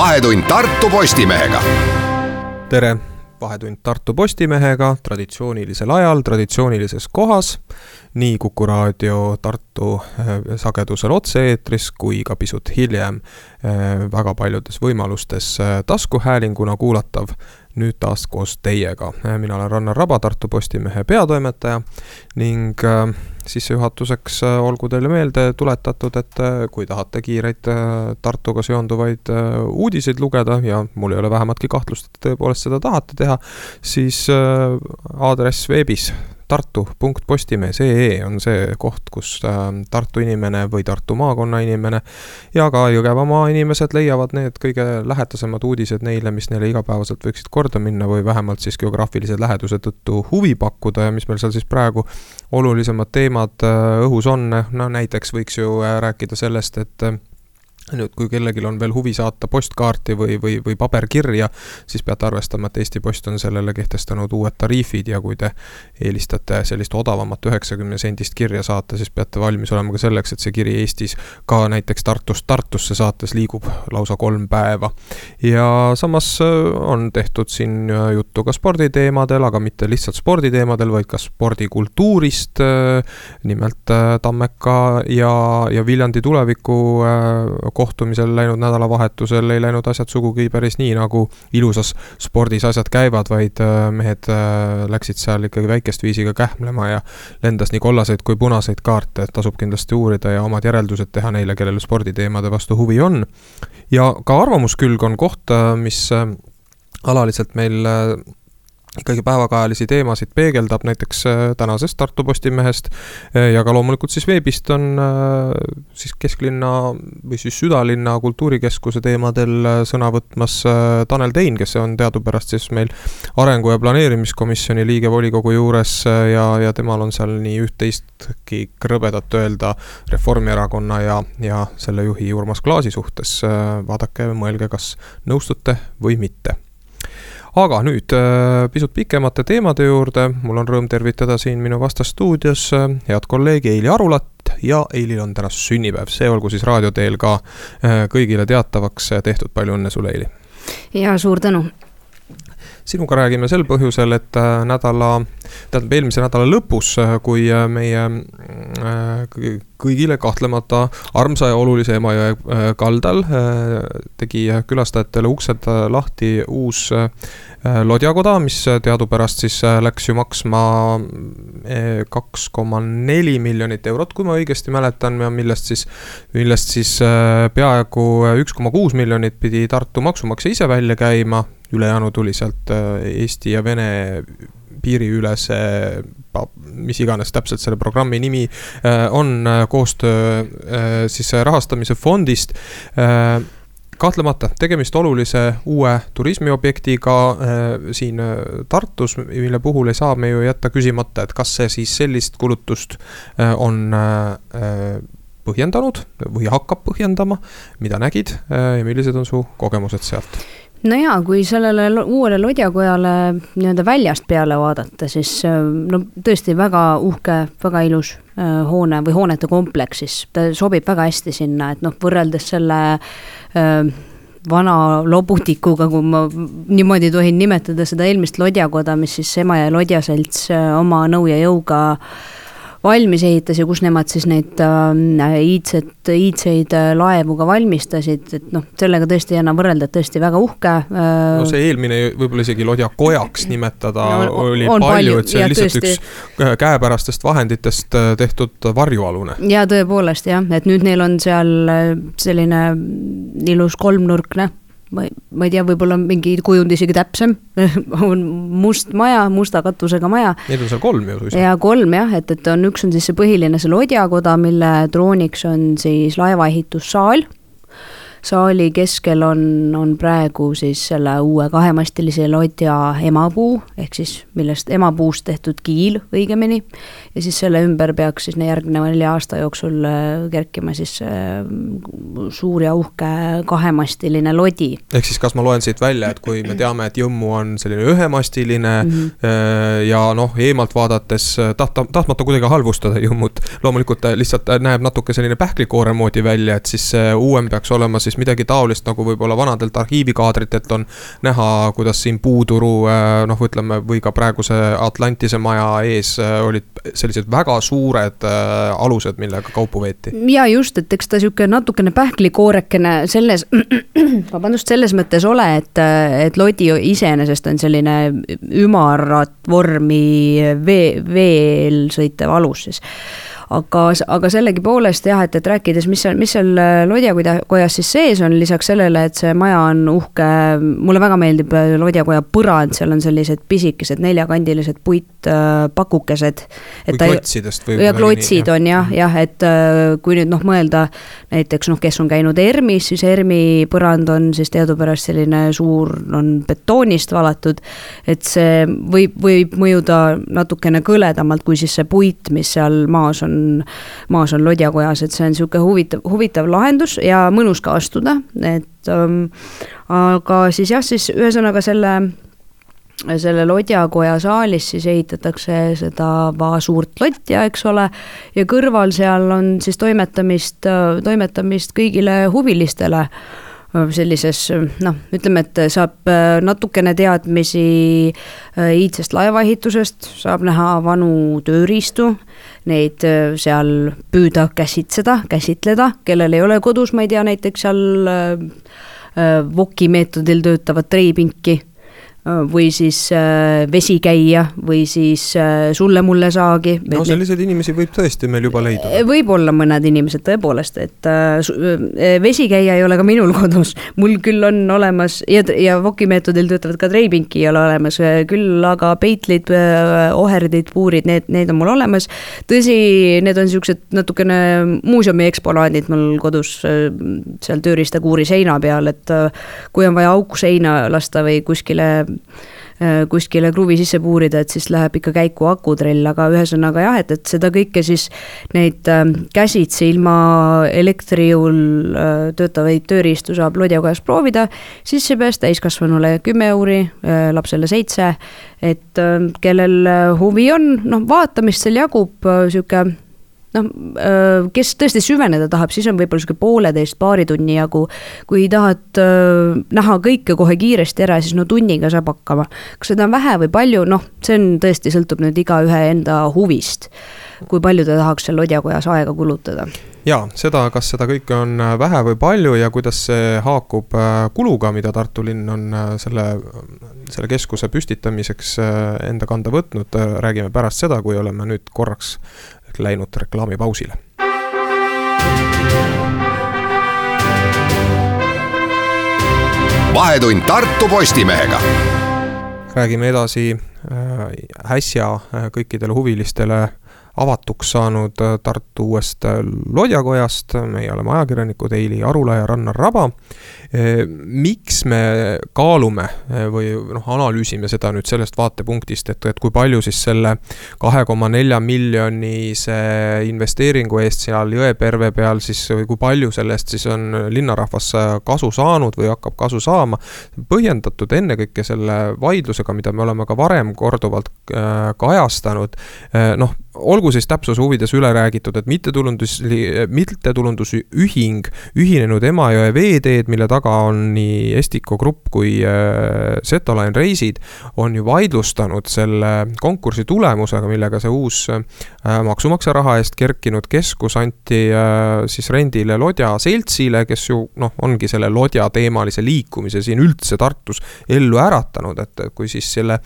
vahetund Tartu Postimehega. tere, Vahetund Tartu Postimehega traditsioonilisel ajal, traditsioonilises kohas. nii Kuku raadio Tartu äh, sagedusel otse-eetris kui ka pisut hiljem äh, väga paljudes võimalustes äh, taskuhäälinguna kuulatav nüüd taas koos teiega. mina olen Rannar Raba, Tartu Postimehe peatoimetaja ning sissejuhatuseks olgu teile meelde tuletatud, et kui tahate kiireid Tartuga seonduvaid uudiseid lugeda ja mul ei ole vähematki kahtlust, et tõepoolest seda tahate teha, siis aadress veebis tartu.postimees.ee on see koht, kus Tartu inimene või Tartu maakonna inimene ja ka Jõgevamaa inimesed leiavad need kõige lähedasemad uudised neile, mis neile igapäevaselt võiksid korda minna või vähemalt siis geograafilise läheduse tõttu huvi pakkuda ja mis meil seal siis praegu olulisemad teemad õhus on, no näiteks võiks ju rääkida sellest, et nüüd, kui kellelgi on veel huvi saata postkaarti või, või, või paberkirja, siis peate arvestama, et Eesti Post on sellele kehtestanud uued tariifid ja kui te eelistate sellist odavamat üheksakümne sendist kirja saata, siis peate valmis olema ka selleks, et see kiri Eestis ka näiteks Tartust Tartusse saates liigub lausa kolm päeva. ja samas äh, on tehtud siin äh, juttu ka sporditeemadel, aga mitte lihtsalt sporditeemadel, vaid ka spordikultuurist. Äh, nimelt Tammeka ja, ja Viljandi tuleviku kohtumisel läinud nädalavahetusel ei läinud asjad sugugi päris nii, nagu ilusas spordis asjad käivad, vaid äh, mehed äh, läksid seal ikkagi väikest viisi ka kähmlema ja lendas nii kollaseid kui punaseid kaarte, et tasub kindlasti uurida ja omad järeldused teha neile, kellel sporditeemade vastu huvi on. ja ka arvamuskülg on koht, äh, mis alaliselt meil ikkagi päevakajalisi teemasid peegeldab, näiteks äh, tänasest Tartu Postimehest äh, ja ka loomulikult siis veebist on äh, siis kesklinna või siis südalinna kultuurikeskuse teemadel sõna võtmas Tanel Tein, kes on teadupärast siis meil arengu- ja planeerimiskomisjoni liige volikogu juures ja, ja temal on seal nii üht-teistki krõbedat öelda Reformierakonna ja, ja selle juhi Urmas Klaasi suhtes. vaadake, mõelge, kas nõustute või mitte aga nüüd äh, pisut pikemate teemade juurde, mul on rõõm tervitada siin minu vastas stuudios äh, head kolleegi Eili Arulat ja Eilil on täna sünnipäev, see olgu siis raadio teel ka äh, kõigile teatavaks tehtud, palju õnne sulle, Eili! ja suur tänu! Sinuga räägime sel põhjusel, et nädala, tähendab eelmise nädala lõpus, kui meie kõigile kahtlemata armsa ja olulise Emajõe kaldal tegi külastajatele uksed lahti uus lodjakoda, mis teadupärast siis läks ju maksma kaks koma neli miljonit eurot, kui ma õigesti mäletan, millest siis, millest siis peaaegu üks koma kuus miljonit pidi Tartu maksumaksja ise välja käima ülejäänu tuli sealt äh, Eesti ja Vene piiriülese, mis iganes täpselt selle programmi nimi äh, on, äh, koostöö siis rahastamise fondist kahtlemata tegemist olulise uue turismiobjektiga äh, siin Tartus, mille puhul ei saa me ju jätta küsimata, et kas see siis sellist kulutust äh, on äh, põhjendanud või hakkab põhjendama, mida nägid ja millised on su kogemused sealt? No jaa, kui sellele uuele lodjakojale nii-öelda väljast peale vaadata, siis äh, no tõesti väga uhke, väga ilus äh, hoone või hoonete kompleks, siis ta sobib väga hästi sinna, et noh, võrreldes selle äh, vana lobutikuga, kui ma niimoodi tohin nimetada seda eelmist lodjakoda, mis siis Emajõe Lodjaselts oma nõu ja jõuga äh, valmis ehitas ja kus nemad siis neid äh, iidset, iidseid äh, laevu ka valmistasid, et noh, sellega tõesti ei anna võrrelda, et tõesti väga uhke äh,. no see eelmine võib-olla isegi lodjakojaks nimetada no, oli palju, palju, et see on lihtsalt tõesti. üks käepärastest vahenditest tehtud varjualune. ja tõepoolest jah, et nüüd neil on seal selline ilus kolmnurkne ma ei, ma ei tea, võib-olla mingi kujund isegi täpsem on must maja, musta katusega maja. Neid on seal kolm ju suisa. ja kolm jah, et, et on, üks on siis see põhiline, see lodjakoda, mille trooniks on siis laevaehitussaal saali keskel on, on praegu siis selle uue kahemastilise lodja emapuu, ehk siis millest emapuust tehtud kiil õigemini. ja siis selle ümber peaks siis järgneva nelja aasta jooksul äh, kerkima siis äh, suur ja uhke kahemastiline lodi. ehk siis kas ma loen siit välja, et kui me teame, et Jõmmu on selline ühemastiline mm -hmm. ja noh, eemalt vaadates tahta, tahtmata kuidagi halvustada Jõmmut, loomulikult lihtsalt näeb natuke selline pähklikoore moodi välja, et siis uuem peaks olema siis siis midagi taolist, nagu võib-olla vanadelt arhiivikaadritelt on näha, kuidas siin puuturu noh, ütleme või ka praeguse Atlantise maja ees olid sellised väga suured alused, millega kaupu veeti. ja just, et eks ta sihuke natukene pähklikoorekene selles, vabandust, selles mõttes ole, et, et lodi iseenesest on selline ümarat vormi vee, veel sõitev alus siis aga, aga sellegipoolest jah, et, et rääkides, mis seal, mis seal äh, lodjakojas siis sees on, lisaks sellele, et see maja on uhke, mulle väga meeldib äh, lodjakoja põrand, seal on sellised pisikesed neljakandilised puitpakukesed. või klotsidest või? ja klotsid nii, on jah, jah, et äh, kui nüüd noh, mõelda näiteks noh, kes on käinud ERM-is, siis ERM-i põrand on siis teadupärast selline suur, on betoonist valatud, et see võib, võib mõjuda natukene kõledamalt kui siis see puit, mis seal maas on on, maas on lodjakojas, et see on niisugune huvitav, huvitav lahendus ja mõnus ka astuda, et ähm, aga siis jah, siis ühesõnaga selle selle lodjakoja saalis siis ehitatakse seda suurt lotja, eks ole, ja kõrval seal on siis toimetamist, toimetamist kõigile huvilistele. Sellises noh, ütleme, et saab äh, natukene teadmisi äh, iidsest laevaehitusest, saab näha vanu tööriistu, neid äh, seal püüda käsitseda, käsitleda, kellel ei ole kodus, ma ei tea, näiteks seal vokimeetodil töötavat treipinki või siis äh, vesikäia või siis äh, sulle-mulle saagi. no selliseid inimesi võib tõesti meil juba leiduda. Äh, võib-olla mõned inimesed tõepoolest, et vesikäia ei ole ka minul kodus, mul küll on olemas ja, ja vokimeetodil töötavad ka treipinki ei ole olemas, küll aga peitlid, oherdid, puurid, need, need on mul olemas. tõsi, need on siuksed natukene muuseumi eksponaadid mul kodus seal tööriistakuuri seina peal, et kui on vaja auk seina lasta või kuskile Äh, kuskile kruvi sisse puurida, et siis läheb ikka käiku akutrell, aga ühesõnaga jah, et, et seda kõike siis neid äh, käsitsi ilma elektri jõul äh, töötavaid tööriistu saab lodjakojas proovida, sisse pääs täiskasvanule kümme euri, lapsele seitse, et kellel huvi on, noh, vaatamist seal jagub sihuke noh, kes tõesti süveneda tahab, siis on võib-olla sihuke pooleteist, paari tunni jagu. kui tahad näha kõike kohe kiiresti ära, siis no tunniga saab hakkama. kas seda on vähe või palju, noh, see on tõesti, sõltub nüüd igaühe enda huvist. kui palju ta tahaks seal lodjakojas aega kulutada ja seda, kas seda kõike on vähe või palju ja kuidas see haakub kuluga, mida Tartu linn on selle, selle keskuse püstitamiseks enda kanda võtnud, räägime pärast seda, kui oleme nüüd korraks läinud reklaamipausile. vahetund Tartu Postimehega. räägime edasi äh, äsja äh, kõikidele huvilistele avatuks saanud äh, Tartu uuest lodjakojast, meie oleme ajakirjanikud Eili Arula ja Rannar Raba. Miks me kaalume või noh, analüüsime seda nüüd sellest vaatepunktist, et, et kui palju siis selle kahe koma nelja miljonise investeeringu eest seal Jõeperve peal siis või kui palju sellest siis on linnarahvas kasu saanud või hakkab kasu saama. põhjendatud ennekõike selle vaidlusega, mida me oleme ka varem korduvalt äh, kajastanud, äh, noh olgu siis täpsuse huvides üle räägitud, et mittetulundus, mittetulundusühing Ühinenud Emajõe veeteed, mille taga on nii Estiko Grupp kui äh, Setoline Reisid, on ju vaidlustanud selle konkursi tulemusega, millega see uus äh, maksumaksja raha eest kerkinud keskus anti äh, siis rendile Lodja seltsile, kes ju noh, ongi selle Lodja teemalise liikumise siin üldse Tartus ellu äratanud, et kui siis selle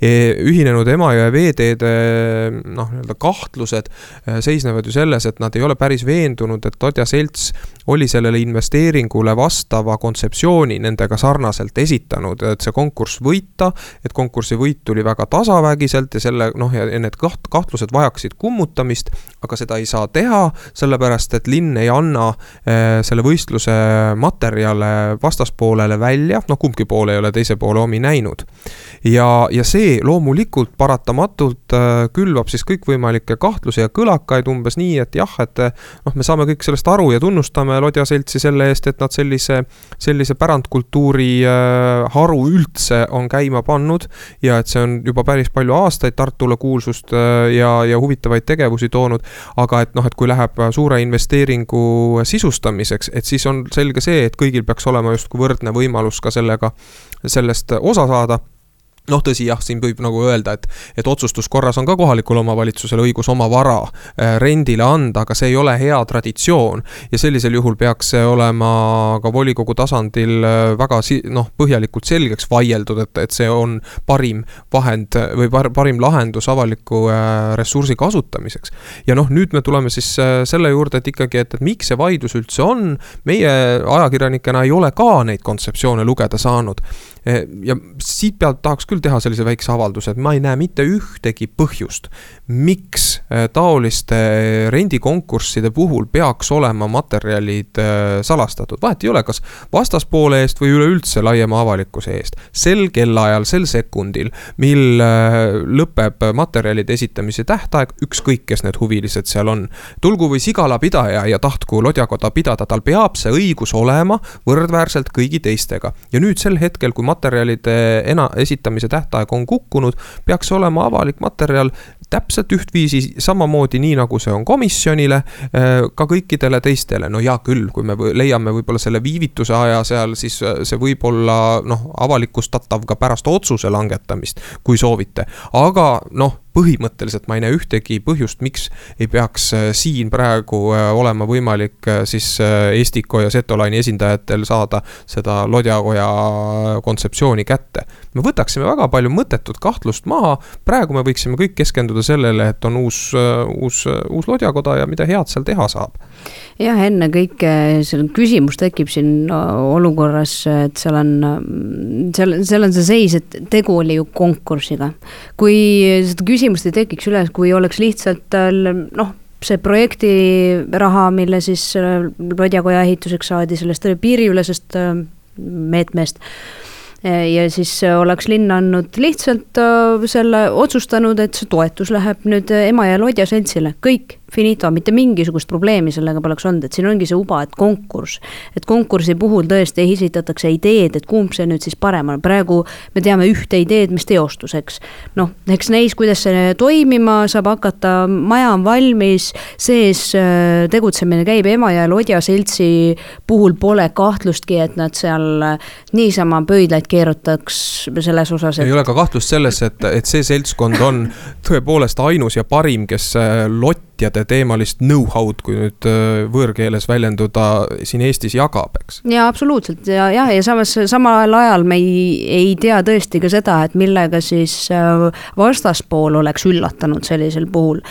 Ühinenud Emajõe veeteede noh, nii-öelda kahtlused äh, seisnevad ju selles, et nad ei ole päris veendunud, et Lodja selts oli sellele investeeringule vastava kontseptsiooni nendega sarnaselt esitanud, et see konkurss võita, et konkursi võit tuli väga tasavägiselt ja selle noh, ja need kaht-, kahtlused vajaksid kummutamist, aga seda ei saa teha, sellepärast et linn ei anna äh, selle võistluse materjale vastaspoolele välja, noh kumbki pool ei ole teise poole omi näinud. ja, ja see loomulikult paratamatult äh, külvab siis kõikvõimalikke kahtlusi ja kõlakaid umbes nii, et jah, et noh, me saame kõik sellest aru ja tunnustame Lodja seltsi selle eest, et nad sellise, sellise pärandkultuuri äh, haru üldse on käima pannud ja et see on juba päris palju aastaid Tartule kuulsust äh, ja, ja huvitavaid tegevusi toonud, aga et noh, et kui läheb suure investeeringu sisustamiseks, et siis on selge see, et kõigil peaks olema justkui võrdne võimalus ka sellega, sellest osa saada noh, tõsi jah, siin võib nagu öelda, et, et otsustuskorras on ka kohalikul omavalitsusel õigus oma vara äh, rendile anda, aga see ei ole hea traditsioon. ja sellisel juhul peaks see olema ka volikogu tasandil äh, väga si-, noh, põhjalikult selgeks vaieldud, et, et see on parim vahend või par, parim lahendus avaliku äh, ressursi kasutamiseks. ja noh, nüüd me tuleme siis selle juurde, et ikkagi, et, et miks see vaidlus üldse on, meie ajakirjanikena ei ole ka neid kontseptsioone lugeda saanud ja siit pealt tahaks küll teha sellise väikse avalduse, et ma ei näe mitte ühtegi põhjust, miks eh, taoliste rendikonkursside puhul peaks olema materjalid eh, salastatud, vahet ei ole, kas vastaspoole eest või üleüldse laiema avalikkuse eest. sel kellaajal, sel sekundil, mil lõpeb materjalide esitamise tähtaeg, ükskõik, kes need huvilised seal on. tulgu või sigalapidaja ja tahtku lodjakoda pidada, tal peab see õigus olema võrdväärselt kõigi teistega ja nüüd sel hetkel, kui materjalide ena-, esitamise tähtaeg on kukkunud, peaks olema avalik materjal täpselt ühtviisi samamoodi, nii nagu see on komisjonile, äh, ka kõikidele teistele, no hea küll, kui me leiame võib-olla selle viivituse aja seal, siis äh, see võib olla noh, avalikustatav ka pärast otsuse langetamist, kui soovite, aga noh põhimõtteliselt ma ei näe ühtegi põhjust, miks ei peaks äh, siin praegu olema võimalik siis Estiko ja Setolaini esindajatel saada seda Lodjakoja kontseptsiooni kätte. me võtaksime väga palju mõttetut kahtlust maha, praegu me võiksime kõik keskenduda sellele, et on uus, uus, uus lodjakoda ja mida head seal teha saab. Jah, ennekõike see küsimus tekib siin olukorras, et seal on, seal, seal on see seis, et tegu oli ju konkursiga. kui seda küsimust ei tekiks üles, kui oleks lihtsalt noh, see projektiraha, mille siis lodjakoja ehituseks saadi sellest piiriülesest meetmest ja siis oleks linn andnud lihtsalt selle, otsustanud, et see toetus läheb nüüd Emajõe Lodja seltsile, kõik finito, mitte mingisugust probleemi sellega poleks olnud, et siin ongi see uba, et konkurss. et konkursi puhul tõesti esitatakse ideed, et kumb see nüüd siis parem on, praegu me teame ühte ideed, mis teostuseks. noh, eks näis, kuidas see toimima saab hakata, maja on valmis, sees äh, tegutsemine käib, Emajõe Lodja seltsi puhul pole kahtlustki, et nad seal äh, niisama pöidlaid keerutaks selles osas et.... ei ole ka kahtlust selles, et, et see seltskond on tõepoolest ainus ja parim, kes äh, lott tootjate teemalist know-how'd, kui nüüd äh, võõrkeeles väljenduda, siin Eestis jagab, eks. jaa, absoluutselt ja jah, ja samas samal ajal me ei, ei tea tõesti ka seda, et millega siis äh, vastaspool oleks üllatanud sellisel puhul.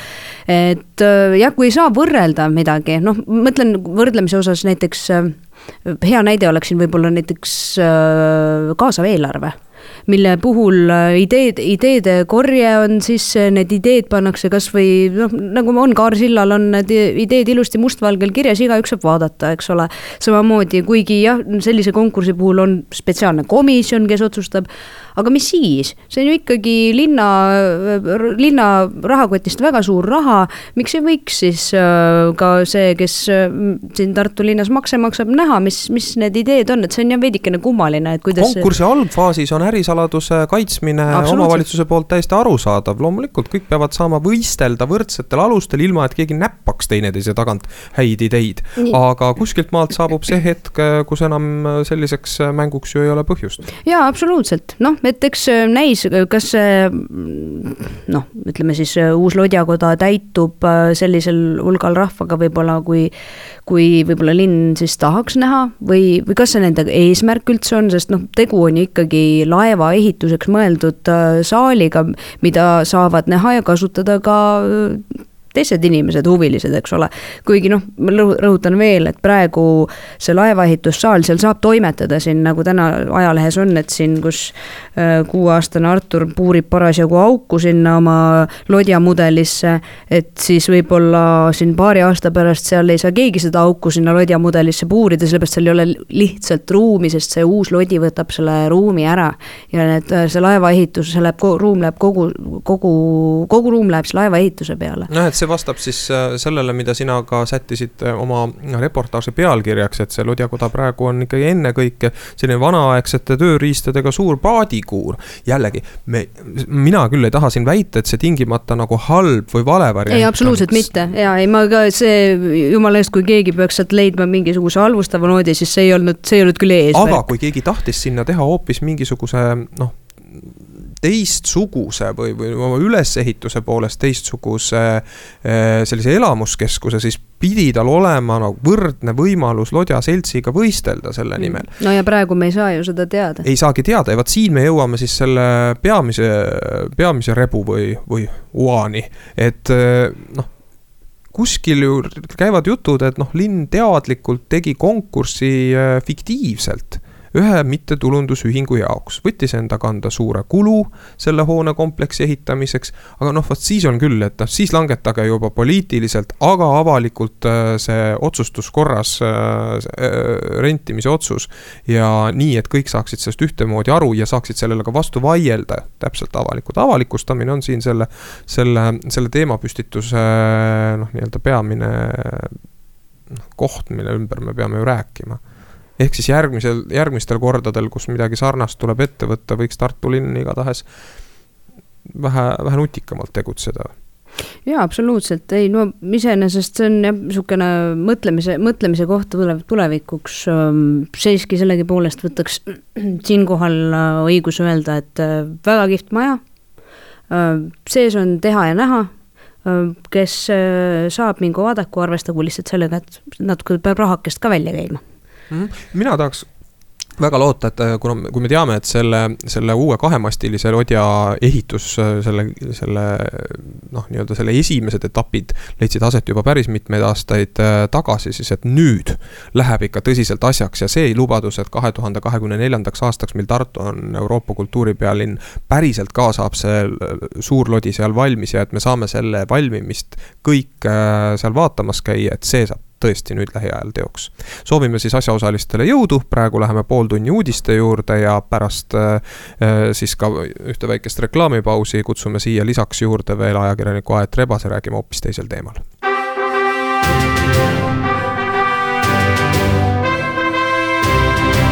et äh, jah, kui ei saa võrrelda midagi, noh, mõtlen võrdlemise osas näiteks hea näide oleks siin võib-olla näiteks kaasav eelarve mille puhul äh, ideed, ideede korje on siis, need ideed pannakse kasvõi noh, nagu on Kaarsillal on need ideed ilusti mustvalgel kirjas, igaüks saab vaadata, eks ole. samamoodi, kuigi jah, sellise konkursi puhul on spetsiaalne komisjon, kes otsustab aga mis siis, see on ju ikkagi linna, linna rahakotist väga suur raha, miks ei võiks siis äh, ka see, kes äh, siin Tartu linnas makse maksab, näha, mis, mis need ideed on, et see on jah veidikene kummaline, et kuidas konkursi algfaasis on ärisaladuse kaitsmine omavalitsuse poolt täiesti arusaadav, loomulikult kõik peavad saama võistelda võrdsetel alustel, ilma et keegi näppaks teineteise tagant häid ideid. aga kuskilt maalt saabub see hetk, kus enam selliseks mänguks ju ei ole põhjust. jaa, absoluutselt, noh, et eks äh, näis, kas see noh, ütleme siis äh, uus lodjakoda täitub äh, sellisel hulgal rahvaga võib-olla, kui kui võib-olla linn siis tahaks näha või, või kas see nende eesmärk üldse on, sest noh, tegu on ju ikkagi laeva ehituseks mõeldud saaliga, mida saavad näha ja kasutada ka teised inimesed, huvilised, eks ole. kuigi noh, ma rõhutan veel, et praegu see laevaehitussaal, seal saab toimetada siin, nagu täna ajalehes on, et siin, kus äh, kuueaastane Artur puurib parasjagu auku sinna oma lodja mudelisse. et siis võib-olla siin paari aasta pärast seal ei saa keegi seda auku sinna lodja mudelisse puurida, sellepärast seal ei ole lihtsalt ruumi, sest see uus lodi võtab selle ruumi ära. ja need, see laevaehitus, see läheb, ruum läheb kogu, kogu, kogu ruum läheb siis laevaehituse peale. noh, et see vastab siis äh, sellele, mida sina ka sättisid äh, oma reportaaži pealkirjaks, et see Lodjakoda praegu on ikkagi ennekõike selline vanaaegsete tööriistadega suur paadikuur. jällegi, me, mina küll ei taha siin väita, et see tingimata nagu halb või vale variant ei, absoluutselt on. mitte ja ei, ma ka see, jumala eest, kui keegi peaks sealt leidma mingisuguse halvustava noodi, siis see ei olnud, see ei olnud küll eesmärk. aga kui keegi tahtis sinna teha hoopis mingisuguse noh teistsuguse või, või oma ülesehituse poolest teistsuguse eh, sellise elamuskeskuse, siis pidi tal olema nagu võrdne võimalus Lodja seltsiga võistelda selle mm. nimel. no ja praegu me ei saa ju seda teada. ei saagi teada ja vot siin me jõuame siis selle peamise, peamise rebu või, või oani, et eh, noh kuskil ju käivad jutud, et noh, linn teadlikult tegi konkurssi eh, fiktiivselt ühe mittetulundusühingu jaoks, võttis enda kanda suure kulu selle hoonekompleksi ehitamiseks. aga noh, vot siis on küll, et noh, siis langetage juba poliitiliselt, aga avalikult äh, see otsustuskorras äh, äh, rentimise otsus. ja nii, et kõik saaksid sellest ühtemoodi aru ja saaksid sellele ka vastu vaielda, täpselt avalikult, avalikustamine on siin selle, selle, selle teemapüstituse noh, nii-öelda peamine noh, koht, mille ümber me peame ju rääkima ehk siis järgmisel, järgmistel kordadel, kus midagi sarnast tuleb ette võtta, võiks Tartu linn igatahes vähe, vähe nutikamalt tegutseda jaa, absoluutselt, ei no iseenesest see on jah, niisugune mõtlemise, mõtlemise koht tule, tulevikuks. Siiski sellegipoolest võtaks siinkohal äh, õigus öelda, et äh, väga kihvt maja. Äh, sees on teha ja näha, kes saab, mingu vaadaku, arvestagu lihtsalt sellega, et natuke peab rahakest ka välja käima. Mina tahaks väga loota, et äh, kuna, kui me teame, et selle, selle uue kahemastilise lodja ehitus, äh, selle, selle noh, nii-öelda selle esimesed etapid leidsid aset juba päris mitmeid aastaid äh, tagasi, siis et nüüd läheb ikka tõsiselt asjaks ja see lubadus, et kahe tuhande kahekümne neljandaks aastaks, mil Tartu on Euroopa kultuuripealinn, päriselt ka saab see suur lodi seal valmis ja et me saame selle valmimist kõik seal vaatamas käia, et see saab tõesti nüüd lähiajal teoks. soovime siis asjaosalistele jõudu, praegu läheme pool tunni uudiste juurde ja pärast äh, äh, siis ka ühte väikest reklaamipausi kutsume siia lisaks juurde veel ajakirjaniku Aet Rebase, räägime hoopis teisel teemal.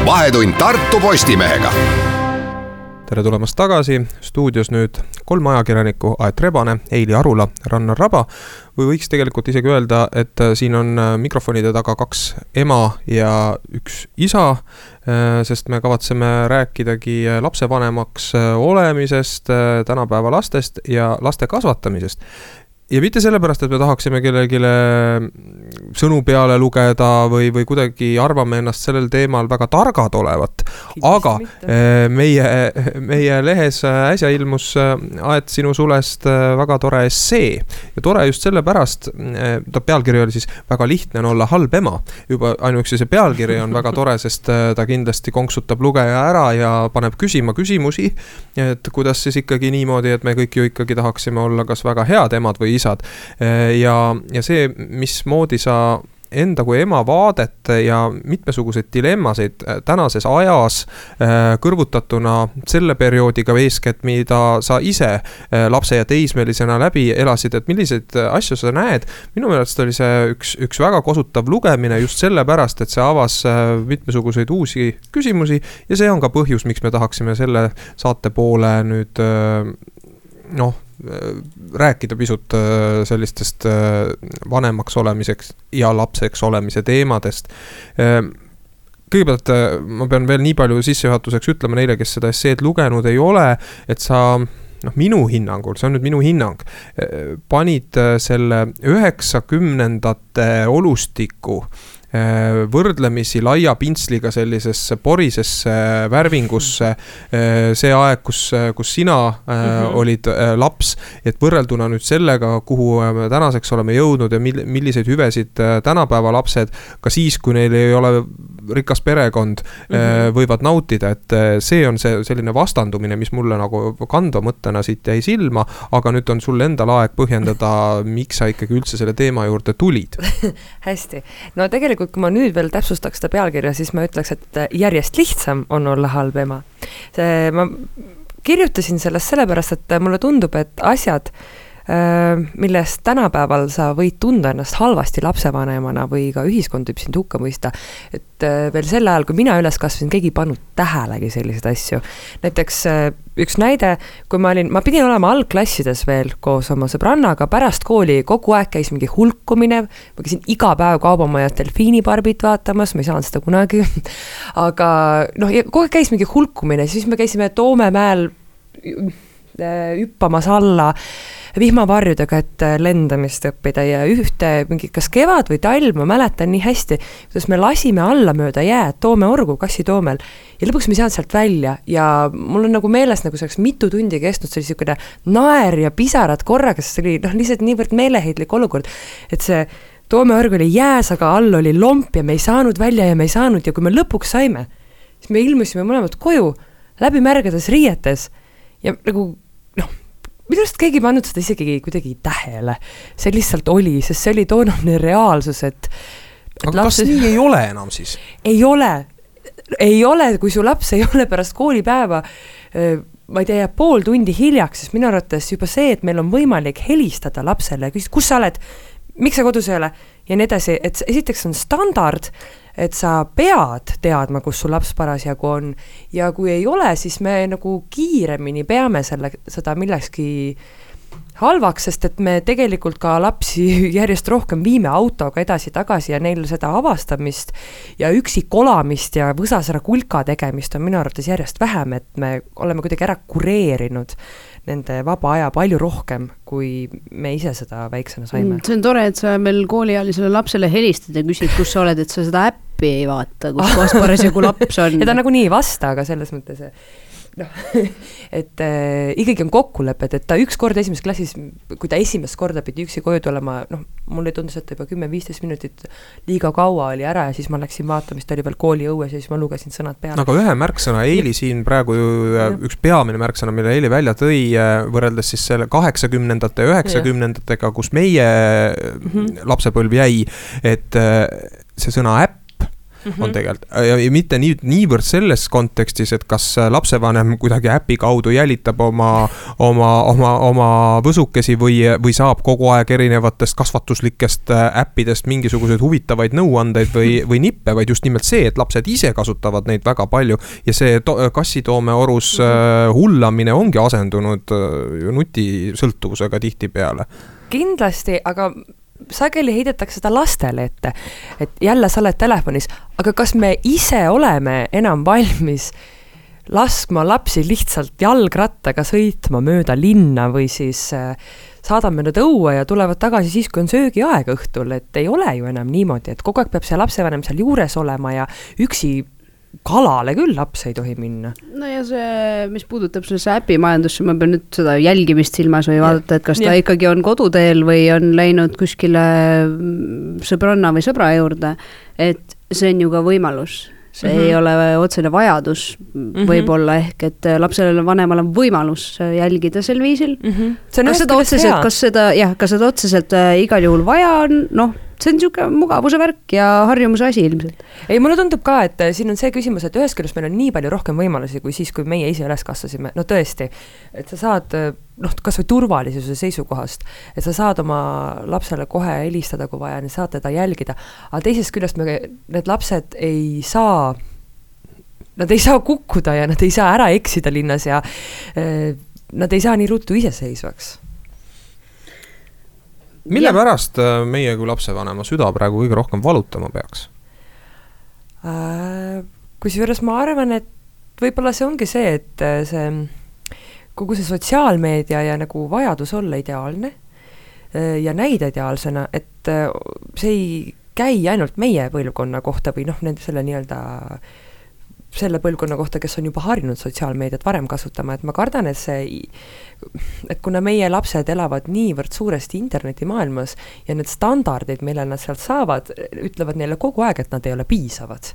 vahetund Tartu Postimehega tere tulemast tagasi, stuudios nüüd kolm ajakirjanikku, Aet Rebane, Eili Arula, Rannar Raba. või võiks tegelikult isegi öelda, et äh, siin on äh, mikrofonide taga kaks ema ja üks isa. Äh, sest me kavatseme rääkidagi lapsevanemaks olemisest, tänapäeva lastest ja laste kasvatamisest ja mitte sellepärast, et me tahaksime kellelegi sõnu peale lugeda või, või kuidagi arvame ennast sellel teemal väga targad olevat. aga. Eh, meie, meie lehes äsja ilmus eh, Aet sinu sulest eh, väga tore essee. ja tore just sellepärast, ta pealkiri oli siis Väga lihtne on olla halb ema. juba ainuüksi see pealkiri on väga tore, sest ta kindlasti konksutab lugeja ära ja paneb küsima küsimusi. et kuidas siis ikkagi niimoodi, et me kõik ju ikkagi tahaksime olla kas väga head emad või isad. ja, ja see, mismoodi sa enda kui ema vaadet ja mitmesuguseid dilemmasid tänases ajas kõrvutatuna selle perioodiga eeskätt, mida sa ise lapse ja teismelisena läbi elasid, et milliseid asju sa näed. minu meelest oli see üks, üks väga kosutav lugemine just sellepärast, et see avas mitmesuguseid uusi küsimusi ja see on ka põhjus, miks me tahaksime selle saate poole nüüd noh rääkida pisut äh, sellistest äh, vanemaks olemiseks ja lapseks olemise teemadest. Kõigepealt äh, ma pean veel nii palju sissejuhatuseks ütlema neile, kes seda esseed lugenud ei ole, et sa noh, minu hinnangul, see on nüüd minu hinnang, panid selle üheksakümnendate olustiku Äh, võrdlemisi laia pintsliga sellisesse porisesse värvingusse. Äh, see aeg, kus, kus sina mm -hmm. olid laps, et võrrelduna nüüd sellega, kuhu me tänaseks oleme jõudnud ja mil-, milliseid hüvesid tänapäeva lapsed ka siis, kui neil ei ole rikas perekond mm, -hmm. võivad nautida, et see on see selline vastandumine, mis mulle nagu kandva mõttena siit jäi silma. aga nüüd on sul endal aeg põhjendada, miks sa ikkagi üldse selle teema juurde tulid hästi, no tegelikult kui ma nüüd veel täpsustaks seda pealkirja, siis ma ütleks, et järjest lihtsam on olla halb ema. see, ma kirjutasin sellest sellepärast, et mulle tundub, et asjad Äh, millest tänapäeval sa võid tunda ennast halvasti lapsevanemana või ka ühiskond võib sind hukka mõista. et äh, veel sel ajal, kui mina üles kasvasin, keegi ei pannud tähelegi selliseid asju. näiteks äh, üks näide, kui ma olin, ma pidin olema algklassides veel koos oma sõbrannaga, pärast kooli kogu aeg käis mingi hulkumine, ma käisin iga päev Kaubamajas delfiiniparbit vaatamas, ma ei saanud seda kunagi aga noh, kogu aeg käis mingi hulkumine, siis me käisime Toomemäel hüppamas alla vihmavarjudega, et äh, lendamist õppida ja ühte mingi, kas kevad või talv, ma mäletan nii hästi, kuidas me lasime alla mööda jääd Toome orgu kassitoomel ja lõpuks me ei saanud sealt välja. Ja mul on nagu meeles, nagu see oleks mitu tundi kestnud, see oli niisugune naer ja pisarad korraga, sest see oli noh, lihtsalt niivõrd meeleheitlik olukord, et see Toome org oli jääs, aga all oli lomp ja me ei saanud välja ja me ei saanud ja kui me lõpuks saime, siis me ilmusime mõlemad koju läbimärgades riietes ja nagu minu arust keegi ei pannud seda isegi kuidagi tähele. see lihtsalt oli, sest see oli toonane reaalsus, et, et. aga lapse... kas nii ei ole enam siis? ei ole, ei ole, kui su laps ei ole pärast koolipäeva ma ei tea, jääb pool tundi hiljaks, siis minu arvates juba see, et meil on võimalik helistada lapsele ja küsida, kus sa oled, miks sa kodus ei ole? Ja nii edasi, et esiteks on standard et sa pead teadma, kus su laps parasjagu on. Ja kui ei ole, siis me nagu kiiremini peame selle, seda millekski halvaks, sest et me tegelikult ka lapsi järjest rohkem viime autoga edasi-tagasi ja neil seda avastamist ja üksi kolamist ja võsasõra kulka tegemist on minu arvates järjest vähem, et me oleme kuidagi ära kureerinud nende vaba aja palju rohkem, kui me ise seda väiksena saime. Mm, see on tore, et sa veel kooliealisele lapsele helistad ja küsid, kus sa oled, et sa seda äppi ei vaata, kus kohas parasjagu laps on. ja ta nagunii ei vasta, aga selles mõttes noh, et äh, ikkagi on kokkulepped, et ta ükskord esimeses klassis, kui ta esimest korda pidi üksi koju tulema, noh, mulle tundus, et juba kümme-viisteist minutit liiga kaua oli ära ja siis ma läksin vaatama, siis ta oli veel kooliõues ja siis ma lugesin sõnad peale. aga ühe märksõna, Eili siin praegu ju üks peamine märksõna, mille Eili välja tõi, äh, võrreldes siis selle kaheksakümnendate ja üheksakümnendatega, kus meie mm -hmm. lapsepõlv jäi, et äh, see sõna äpp mm -hmm. on tegelikult ja, ja mitte nii, niivõrd selles kontekstis, et kas lapsevanem kuidagi äpi kaudu jälitab oma, oma, oma, oma võsukesi või, või saab kogu aeg erinevatest kasvatuslikest äh, äppidest mingisuguseid huvitavaid nõuandeid või, või nippe, vaid just nimelt see, et lapsed ise kasutavad neid väga palju. ja see kassitoome orus mm -hmm. hullamine ongi asendunud äh, nutisõltuvusega tihtipeale kindlasti, aga sageli heidetakse seda lastele ette, et jälle sa oled telefonis, aga kas me ise oleme enam valmis laskma lapsi lihtsalt jalgrattaga sõitma mööda linna või siis äh, saadame nad õue ja tulevad tagasi siis, kui on söögiaeg õhtul, et ei ole ju enam niimoodi, et kogu aeg peab see lapsevanem seal juures olema ja üksi kalale küll laps ei tohi minna. no ja see, mis puudutab sellesse äpimajandusse, ma pean nüüd seda jälgimist silmas või vaadata, et kas ta ja. ikkagi on koduteel või on läinud kuskile mm, sõbranna või sõbra juurde. et see on ju ka võimalus see mm -hmm. ei ole otsene vajadus mm -hmm. võib-olla ehk et lapsel, vanemal on võimalus jälgida sel viisil mm. -hmm. kas seda otseselt, kas seda jah, kas seda otseselt äh, igal juhul vaja on, noh see on niisugune mugavuse värk ja harjumuse asi ilmselt. ei, mulle tundub ka, et äh, siin on see küsimus, et ühest küljest meil on nii palju rohkem võimalusi kui siis, kui meie ise üles kasvasime, no tõesti, et sa saad äh, noh, kasvõi turvalisuse seisukohast, et sa saad oma lapsele kohe helistada, kui vaja, saad teda jälgida, aga teisest küljest me, need lapsed ei saa Nad ei saa kukkuda ja nad ei saa ära eksida linnas ja äh, nad ei saa nii ruttu iseseisvaks mille ja. pärast äh, meie kui lapsevanema süda praegu kõige rohkem valutama peaks äh,? kusjuures ma arvan, et võib-olla see ongi see, et äh, see kogu see sotsiaalmeedia ja nagu vajadus olla ideaalne äh, ja näida ideaalsena, et see ei käi ainult meie põlvkonna kohta või noh, nende selle nii-öelda selle põlvkonna kohta, kes on juba harjunud sotsiaalmeediat varem kasutama, et ma kardan, et see, et kuna meie lapsed elavad niivõrd suuresti internetimaailmas ja need standardid, mille nad sealt saavad, ütlevad neile kogu aeg, et nad ei ole piisavad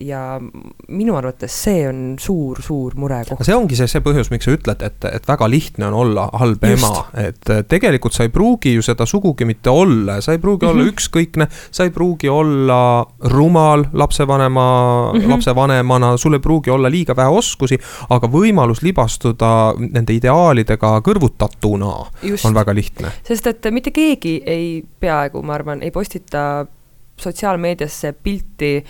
ja minu arvates see on suur-suur murekoht. see ongi see, see põhjus, miks sa ütled, et, et väga lihtne on olla halb Just. ema, et tegelikult sa ei pruugi ju seda sugugi mitte olla, sa ei pruugi mm -hmm. olla mhm. ükskõikne, sa ei pruugi olla rumal lapsevanema mm, -hmm. lapsevanemana, sul ei pruugi olla liiga vähe oskusi, aga võimalus libastuda nende ideaalidega kõrvutatuna Just. on väga lihtne. sest et mitte keegi ei, peaaegu ma arvan, ei postita sotsiaalmeediasse pilti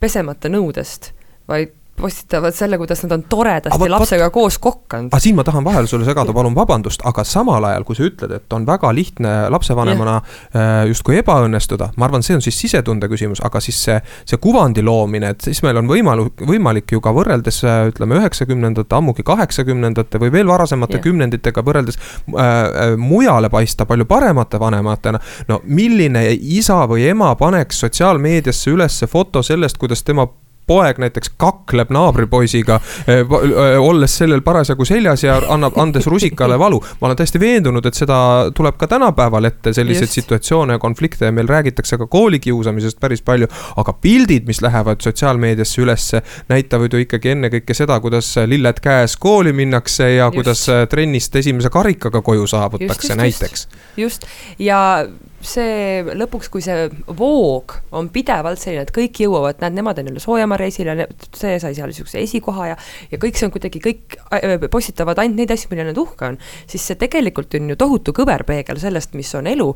pesemata nõudest, vaid postitavad selle, kuidas nad on toredasti aga, lapsega koos kokkanud. aga siin ma tahan vahele sulle segada, palun vabandust, aga samal ajal, kui sa ütled, et on väga lihtne lapsevanemana yeah. justkui ebaõnnestuda, ma arvan, see on siis sisetunde küsimus, aga siis see, see kuvandi loomine, et siis meil on võimalu-, võimalik ju ka võrreldes ütleme, üheksakümnendate, ammugi kaheksakümnendate või veel varasemate yeah. kümnenditega võrreldes äh, mujale paista palju paremate vanematena. no milline isa või ema paneks sotsiaalmeediasse ülesse foto sellest, kuidas tema poeg näiteks kakleb naabripoisiga, eh, eh, olles sellel parasjagu seljas ja annab, andes rusikale valu. ma olen täiesti veendunud, et seda tuleb ka tänapäeval ette, selliseid Just. situatsioone ja konflikte ja meil räägitakse ka koolikiusamisest päris palju. aga pildid, mis lähevad sotsiaalmeediasse ülesse, näitavad ju ikkagi ennekõike seda, kuidas lilled käes kooli minnakse ja just. kuidas trennist esimese karikaga koju saabutakse just, just, näiteks. just, ja see lõpuks, kui see voog on pidevalt selline, et kõik jõuavad, näed, nemad on jälle Soojamaa reisil ja see sai seal niisuguse esikoha ja ja kõik see on kuidagi, kõik äh, postitavad ainult neid asju, mille nad uhke on, siis see tegelikult on ju tohutu kõverpeegel sellest, mis on elu.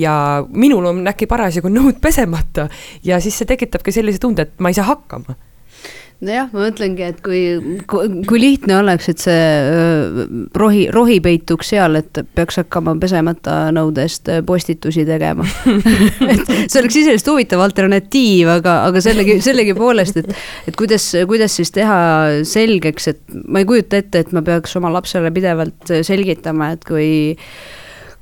Ja minul on äkki parasjagu nõud pesemata ja siis see tekitabki sellise tunde, et ma ei saa hakkama nojah, ma mõtlengi, et kui, kui, lihtne oleks, et see rohi, rohi peituks seal, et peaks hakkama pesemata nõudest postitusi tegema. Et see oleks iseenesest huvitav alternatiiv, aga, aga sellegi, sellegipoolest, et, et kuidas, kuidas siis teha selgeks, et ma ei kujuta ette, et ma peaks oma lapsele pidevalt selgitama, et kui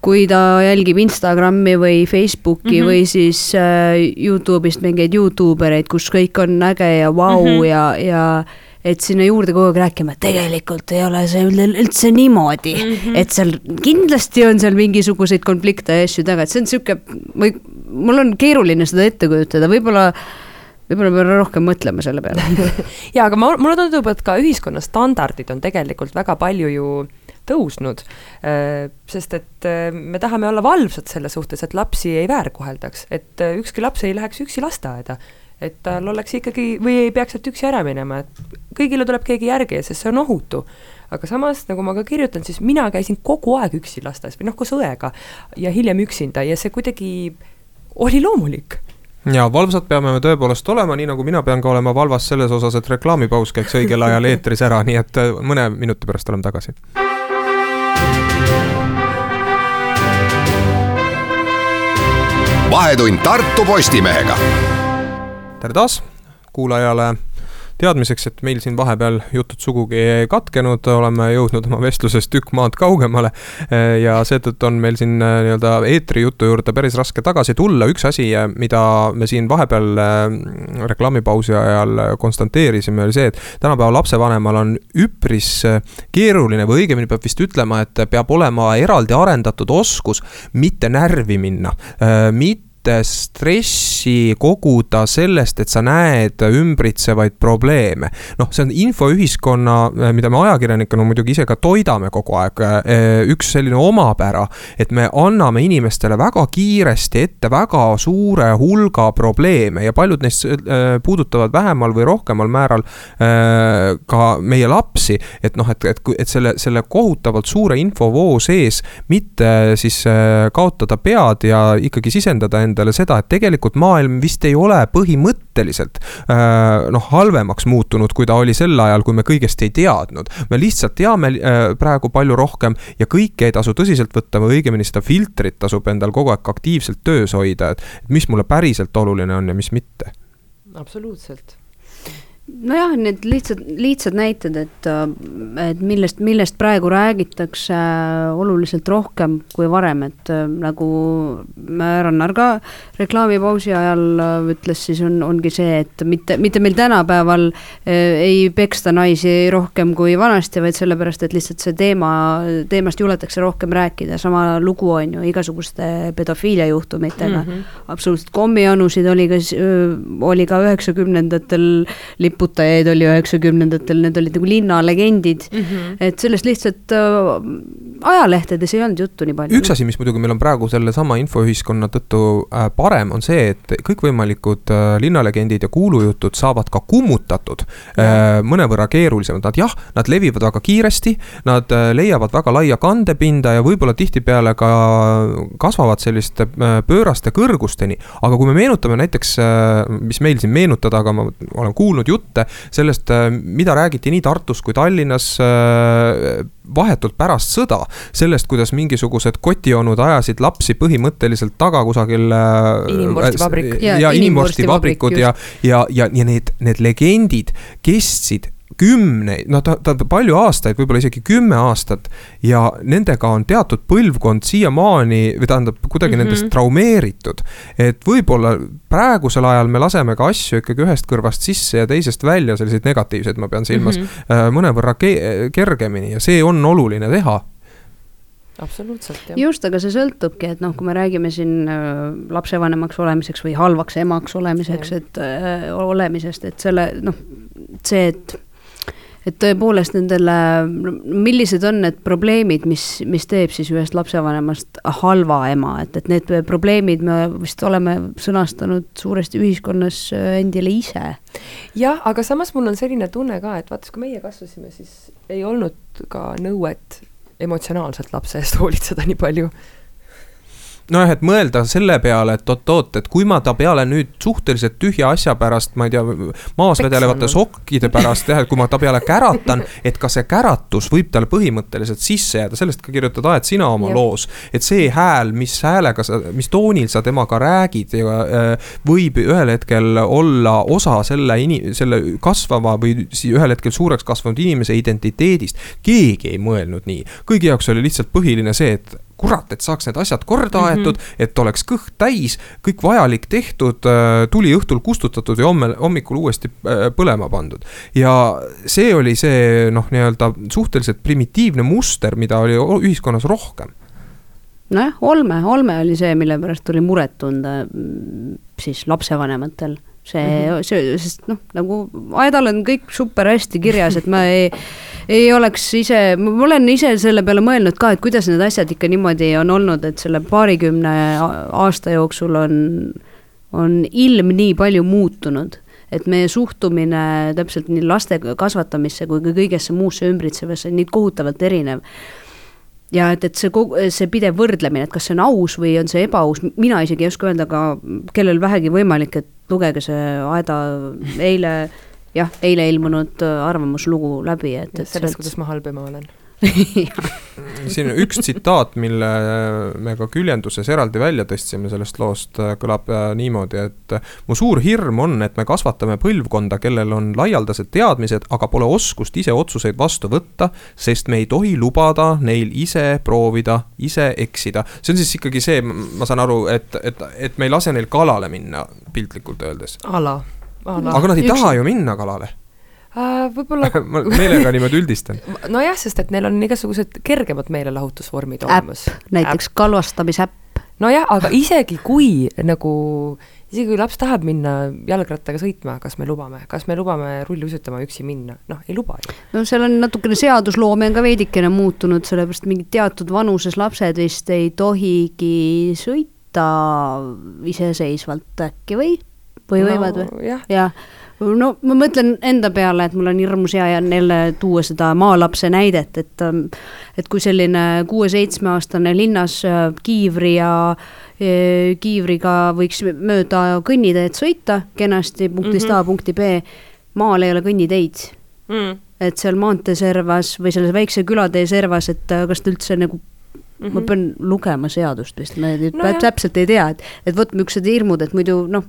kui ta jälgib Instagrami või Facebooki mm -hmm. või siis äh, Youtube'ist mingeid Youtube ereid, kus kõik on äge ja vau mm -hmm. ja, ja et sinna juurde kogu aeg rääkima, et tegelikult ei ole see üldse niimoodi mm, -hmm. et seal kindlasti on seal mingisuguseid konflikte ja asju taga, et see on sihuke, või mul on keeruline seda ette kujutada, võib-olla võib-olla peame rohkem mõtlema selle peale ja aga ma, mulle tundub, et ka ühiskonna standardid on tegelikult väga palju ju tõusnud. Äh, sest et äh, me tahame olla valvsad selle suhtes, et lapsi ei väärkoheldaks, et äh, ükski laps ei läheks üksi lasteaeda. et tal oleks ikkagi või ei peaks sealt üksi ära minema, et kõigile tuleb keegi järgi, sest see on ohutu. aga samas, nagu ma ka kirjutan, siis mina käisin kogu aeg üksi lasteaias või noh, koos õega ja hiljem üksinda ja see kuidagi oli loomulik ja valvsad peame me tõepoolest olema, nii nagu mina pean ka olema valvas selles osas, et reklaamipaus käiks õigel ajal eetris ära, nii et mõne minuti pärast oleme tagasi vahetund Tartu Postimehega. tere taas kuulajale teadmiseks, et meil siin vahepeal jutud sugugi ei katkenud, oleme jõudnud oma vestluses tükk maad kaugemale. ja seetõttu on meil siin äh, nii-öelda eetrijutu juurde päris raske tagasi tulla, üks asi, äh, mida me siin vahepeal reklaamipausi ajal konstanteerisime, oli see, et tänapäeva lapsevanemal on üpris keeruline või õigemini peab vist ütlema, et peab olema eraldi arendatud oskus mitte närvi minna, mitte mitte stressi koguda sellest, et sa näed ümbritsevaid probleeme. noh, see on infoühiskonna, mida me ajakirjanikena muidugi ise ka toidame kogu aeg, eh, üks selline omapära, et me anname inimestele väga kiiresti ette väga suure hulga probleeme ja paljud neist eh, puudutavad vähemal või rohkemal määral eh, ka meie lapsi. et noh, et, et, et selle, selle kohutavalt suure infovoo sees mitte siis kaotada pead ja ikkagi sisendada endale endale seda, et tegelikult maailm vist ei ole põhimõtteliselt äh, noh, halvemaks muutunud, kui ta oli sel ajal, kui me kõigest ei teadnud. me lihtsalt teame äh, praegu palju rohkem ja kõike ei tasu tõsiselt võtta või õigemini seda filtrit tasub endal kogu aeg aktiivselt töös hoida, et mis mulle päriselt oluline on ja mis mitte. absoluutselt nojah, need lihtsad, lihtsad näited, et, et millest, millest praegu räägitakse oluliselt rohkem kui varem, et nagu Rannar ka reklaamipausi ajal ütles, siis on, ongi see, et mitte, mitte meil tänapäeval ei peksta naisi rohkem kui vanasti, vaid sellepärast, et lihtsalt see teema, teemast juletakse rohkem rääkida, sama lugu on ju igasuguste pedofiilia juhtumitega mm. -hmm. absoluutselt kommianusid oli ka, oli ka üheksakümnendatel lipp liputajaid oli üheksakümnendatel, need olid nagu linnalegendid mm. -hmm. et sellest lihtsalt äh, ajalehtedes ei olnud juttu nii palju. üks asi, mis muidugi meil on praegu sellesama infoühiskonna tõttu äh, parem, on see, et kõikvõimalikud äh, linnalegendid ja kuulujutud saavad ka kummutatud äh, mõnevõrra keerulisemalt, nad jah, nad levivad väga kiiresti, nad äh, leiavad väga laia kandepinda ja võib-olla tihtipeale ka kasvavad selliste äh, pööraste kõrgusteni, aga kui me meenutame näiteks, mis meil siin meenutada, aga ma olen kuulnud juttu, jutte sellest, äh, mida räägiti nii Tartus kui Tallinnas äh, vahetult pärast sõda. sellest, kuidas mingisugused kotionud ajasid lapsi põhimõtteliselt taga kusagil. Äh, inimvorstivabrik. ja, ja inimvorstivabrikud ja, ja, ja, ja need, need legendid kestsid kümneid, noh, ta, ta palju aastaid, võib-olla isegi kümme aastat. ja nendega on teatud põlvkond siiamaani või tähendab kuidagi mm -hmm. nendest traumeeritud. et võib-olla praegusel ajal me laseme ka asju ikkagi ühest kõrvast sisse ja teisest välja, selliseid negatiivseid, ma pean silmas mm, -hmm. mõnevõrra ke kergemini ja see on oluline teha absoluutselt, jah. just, aga see sõltubki, et noh, kui me räägime siin äh, lapsevanemaks olemiseks või halvaks emaks olemiseks, et äh, olemisest, et selle noh, see, et et tõepoolest nendele, millised on need probleemid, mis, mis teeb siis ühest lapsevanemast halva ema, et, et need probleemid me vist oleme sõnastanud suuresti ühiskonnas äh, endile ise. jah, aga samas mul on selline tunne ka, et vaata, kui meie kasvasime, siis ei olnud ka nõuet emotsionaalselt lapse eest hoolitseda nii palju nojah, et mõelda selle peale, et oot-oot, et kui ma ta peale nüüd suhteliselt tühja asja pärast, ma ei tea, maas vedelevate sokkide pärast jah, et kui ma ta peale käratan, et ka see käratus võib talle põhimõtteliselt sisse jääda, sellest ka kirjutad Aet sina oma ja. loos. et see hääl, mis häälega sa, mis toonil sa temaga räägid ja äh, võib ühel hetkel olla osa selle ini-, selle kasvava või ühel hetkel suureks kasvanud inimese identiteedist. keegi ei mõelnud nii, kõigi jaoks oli lihtsalt põhiline see, et kurat, et saaks need asjad korda mhm. aetud mm, -hmm. et oleks kõht täis, kõik vajalik tehtud, äh, tuli õhtul kustutatud ja homme, hommikul uuesti äh, põlema pandud. ja see oli see noh, nii-öelda suhteliselt primitiivne muster, mida oli ühiskonnas rohkem nojah, olme, olme oli see, mille pärast tuli muret tunda mm, siis lapsevanematel see mm, -hmm. see, sest noh, nagu Aedal on kõik super hästi kirjas, et ma ei, ei oleks ise, ma olen ise selle peale mõelnud ka, et kuidas need asjad ikka niimoodi on olnud, et selle paarikümne aasta jooksul on, on ilm nii palju muutunud et meie suhtumine täpselt nii laste kasvatamisse kui ka kõigesse muusse ümbritsevasse on nii kohutavalt erinev. Ja et, et see kogu, see pidev võrdlemine, et kas see on aus või on see ebaaus, mina isegi ei oska öelda, aga kellel vähegi võimalik, et lugege see Aeda eile, jah, eile ilmunud arvamuslugu läbi, et, et sellest, kuidas ma halb ema olen siin üks tsitaat, mille me ka küljenduses eraldi välja tõstsime sellest loost, kõlab äh, niimoodi, et mu suur hirm on, et me kasvatame põlvkonda, kellel on laialdased teadmised, aga pole oskust ise otsuseid vastu võtta, sest me ei tohi lubada neil ise proovida, ise eksida. see on siis ikkagi see, ma saan aru, et, et, et me ei lase neil kalale minna, piltlikult öeldes. ala, ala. aga nad ei üks... taha ju minna kalale Uh, võib-olla ma meelega niimoodi üldistan. nojah, sest et neil on igasugused kergemad meelelahutusvormid olemas. näiteks kalvastamisäpp. nojah, aga isegi kui nagu, isegi kui laps tahab minna jalgrattaga sõitma, kas me lubame, kas me lubame rulluisutama üksi minna, noh, ei luba ju. no seal on natukene seadusloome on ka veidikene muutunud, sellepärast mingid teatud vanuses lapsed vist ei tohigi sõita iseseisvalt äkki või? Või no, võivad või? jah ja no ma mõtlen enda peale, et mul on hirmus hea jälle tuua seda maalapse näidet, et ähm, et kui selline kuue-seitsmeaastane linnas äh, kiivri ja äh, kiivriga võiks mööda kõnniteed sõita kenasti punktist mm -hmm. A punkti B, maal ei ole kõnniteid mm. et seal maantee servas või selles väikse külatee servas, et äh, kas ta üldse nagu mm, -hmm. ma pean lugema seadust vist, ma nüüd no täpselt ei tea, et, et vot niisugused hirmud, et muidu noh,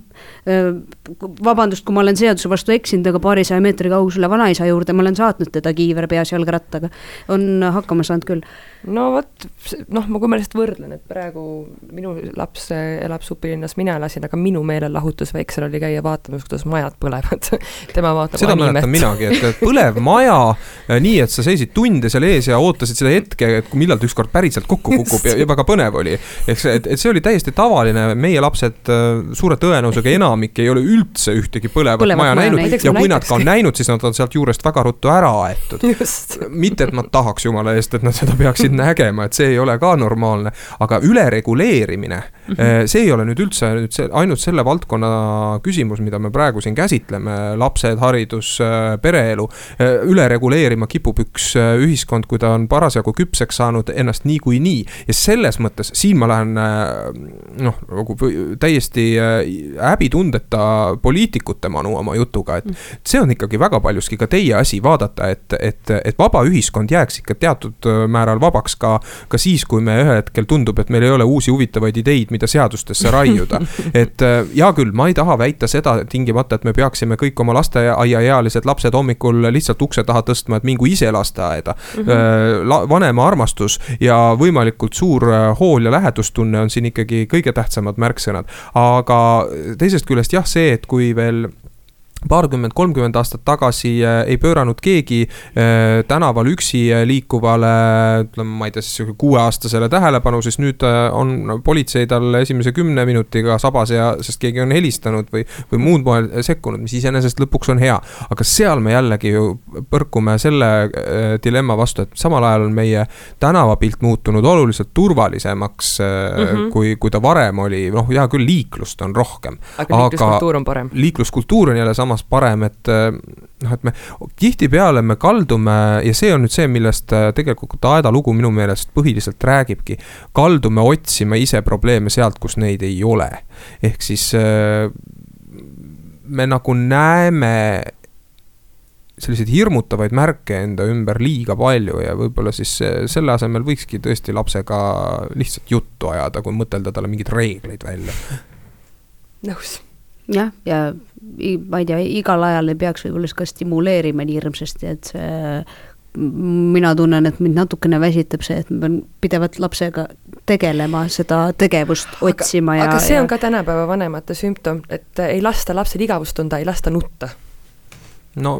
vabandust, kui ma olen seaduse vastu eksinud, aga paarisaja meetri kaugusele vanaisa juurde ma olen saatnud teda kiiver peas jalgrattaga, on hakkama saanud küll no vot, noh, ma, kui ma lihtsalt võrdlen, et praegu minu laps elab supilinnas, mina elasin, aga minu meelelahutus väiksel oli käia vaatamas, kuidas majad põlevad tema vaatab seda animet. mäletan minagi, et, põlev maja nii, et sa seisid tunde seal ees ja ootasid seda hetke, et millal ta ükskord päriselt kokku kukub ja, ja väga põnev oli. eks, et, et see oli täiesti tavaline, meie lapsed suure tõenäosusega enamik ei ole üldse ühtegi põlevat, põlevat maja, maja näinud näiteks, ja kui nad ka on näinud, siis nad on sealt juurest väga ruttu ära aetud. mitte, et ma tahaks jumala eest, et nad seda peaksid peaksid nägema, et see ei ole ka normaalne. aga ülereguleerimine mm, -hmm. see ei ole nüüd üldse nüüd see ainult selle valdkonna küsimus, mida me praegu siin käsitleme, lapsed, haridus, eh, pereelu. Eh, ülereguleerima kipub üks ühiskond, kui ta on parasjagu küpseks saanud ennast niikuinii ja selles mõttes siin ma lähen noh, nagu täiesti häbitundeta poliitikute manu oma jutuga, et see on ikkagi väga paljuski ka teie asi vaadata, et, et, et vaba ühiskond jääks ikka teatud määral vabaks vabaks ka, ka siis, kui me ühel hetkel tundub, et meil ei ole uusi huvitavaid ideid, mida seadustesse raiuda. et äh, hea küll, ma ei taha väita seda tingimata, et me peaksime kõik oma lasteaiaealised lapsed hommikul lihtsalt ukse taha tõstma, et mingu ise lasteaeda mm. -hmm. vanema armastus ja võimalikult suur äh, hool ja lähedustunne on siin ikkagi kõige tähtsamad märksõnad. aga teisest küljest jah, see, et kui veel paarkümmend, kolmkümmend aastat tagasi äh, ei pööranud keegi äh, tänaval üksi äh, liikuvale, ütleme, ma ei tea, siis kuueaastasele tähelepanu, siis nüüd on politsei tal esimese kümne minutiga sabas ja, sest keegi on helistanud või, või muud moel sekkunud, mis iseenesest lõpuks on hea. aga seal me jällegi ju põrkume selle dilemma vastu, et samal ajal on meie tänavapilt muutunud oluliselt turvalisemaks mm, -hmm. kui, kui ta varem oli, noh, hea küll, liiklust on rohkem. aga liikluskultuur on parem. liikluskultuur on jälle sama samas parem, et eh, noh, et me tihtipeale me kaldume ja see on nüüd see, millest eh, tegelikult Aeda lugu minu meelest põhiliselt räägibki. kaldume otsima ise probleeme sealt, kus neid ei ole. ehk siis eh, me nagu näeme selliseid hirmutavaid märke enda ümber liiga palju ja võib-olla siis selle asemel võikski tõesti lapsega lihtsalt juttu ajada, kui mõtelda talle mingeid reegleid välja. nõus jah, ja ma ei tea, igal ajal ei peaks võib-olla ka stimuleerima nii hirmsasti, et see mina tunnen, et mind natukene väsitab see, et ma pean pidevalt lapsega tegelema, seda tegevust otsima aga, ja. aga see ja... on ka tänapäeva vanemate sümptom, et ei lasta lapsel igavust tunda, ei lasta nutta. no.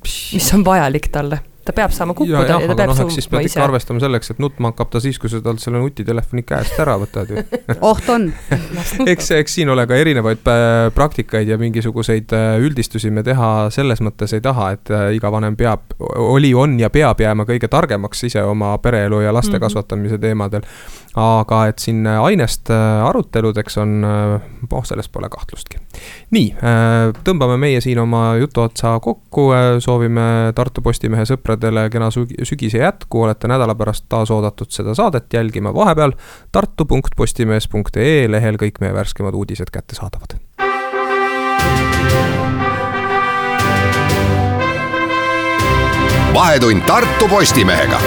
mis on vajalik talle ta peab saama kukkuda ja, ja, ja ta peab noh, siis pead ikka arvestama selleks, et nutma hakkab ta siis, kui sa talt selle nutitelefoni käest ära võtad ju oht on eks, eks siin ole ka erinevaid äh, praktikaid ja mingisuguseid äh, üldistusi me teha selles mõttes ei taha, et äh, iga vanem peab, oli, on ja peab jääma kõige targemaks ise oma pereelu ja laste mm -hmm. kasvatamise teemadel. Aga et siin ainest aruteludeks on, oh, selles pole kahtlustki. nii, tõmbame meie siin oma jutu otsa kokku, soovime Tartu Postimehe sõpradele kena sügise jätku, olete nädala pärast taas oodatud seda saadet jälgima vahepeal tartu.postimees.ee lehel kõik meie värskemad uudised kättesaadavad. vahetund Tartu Postimehega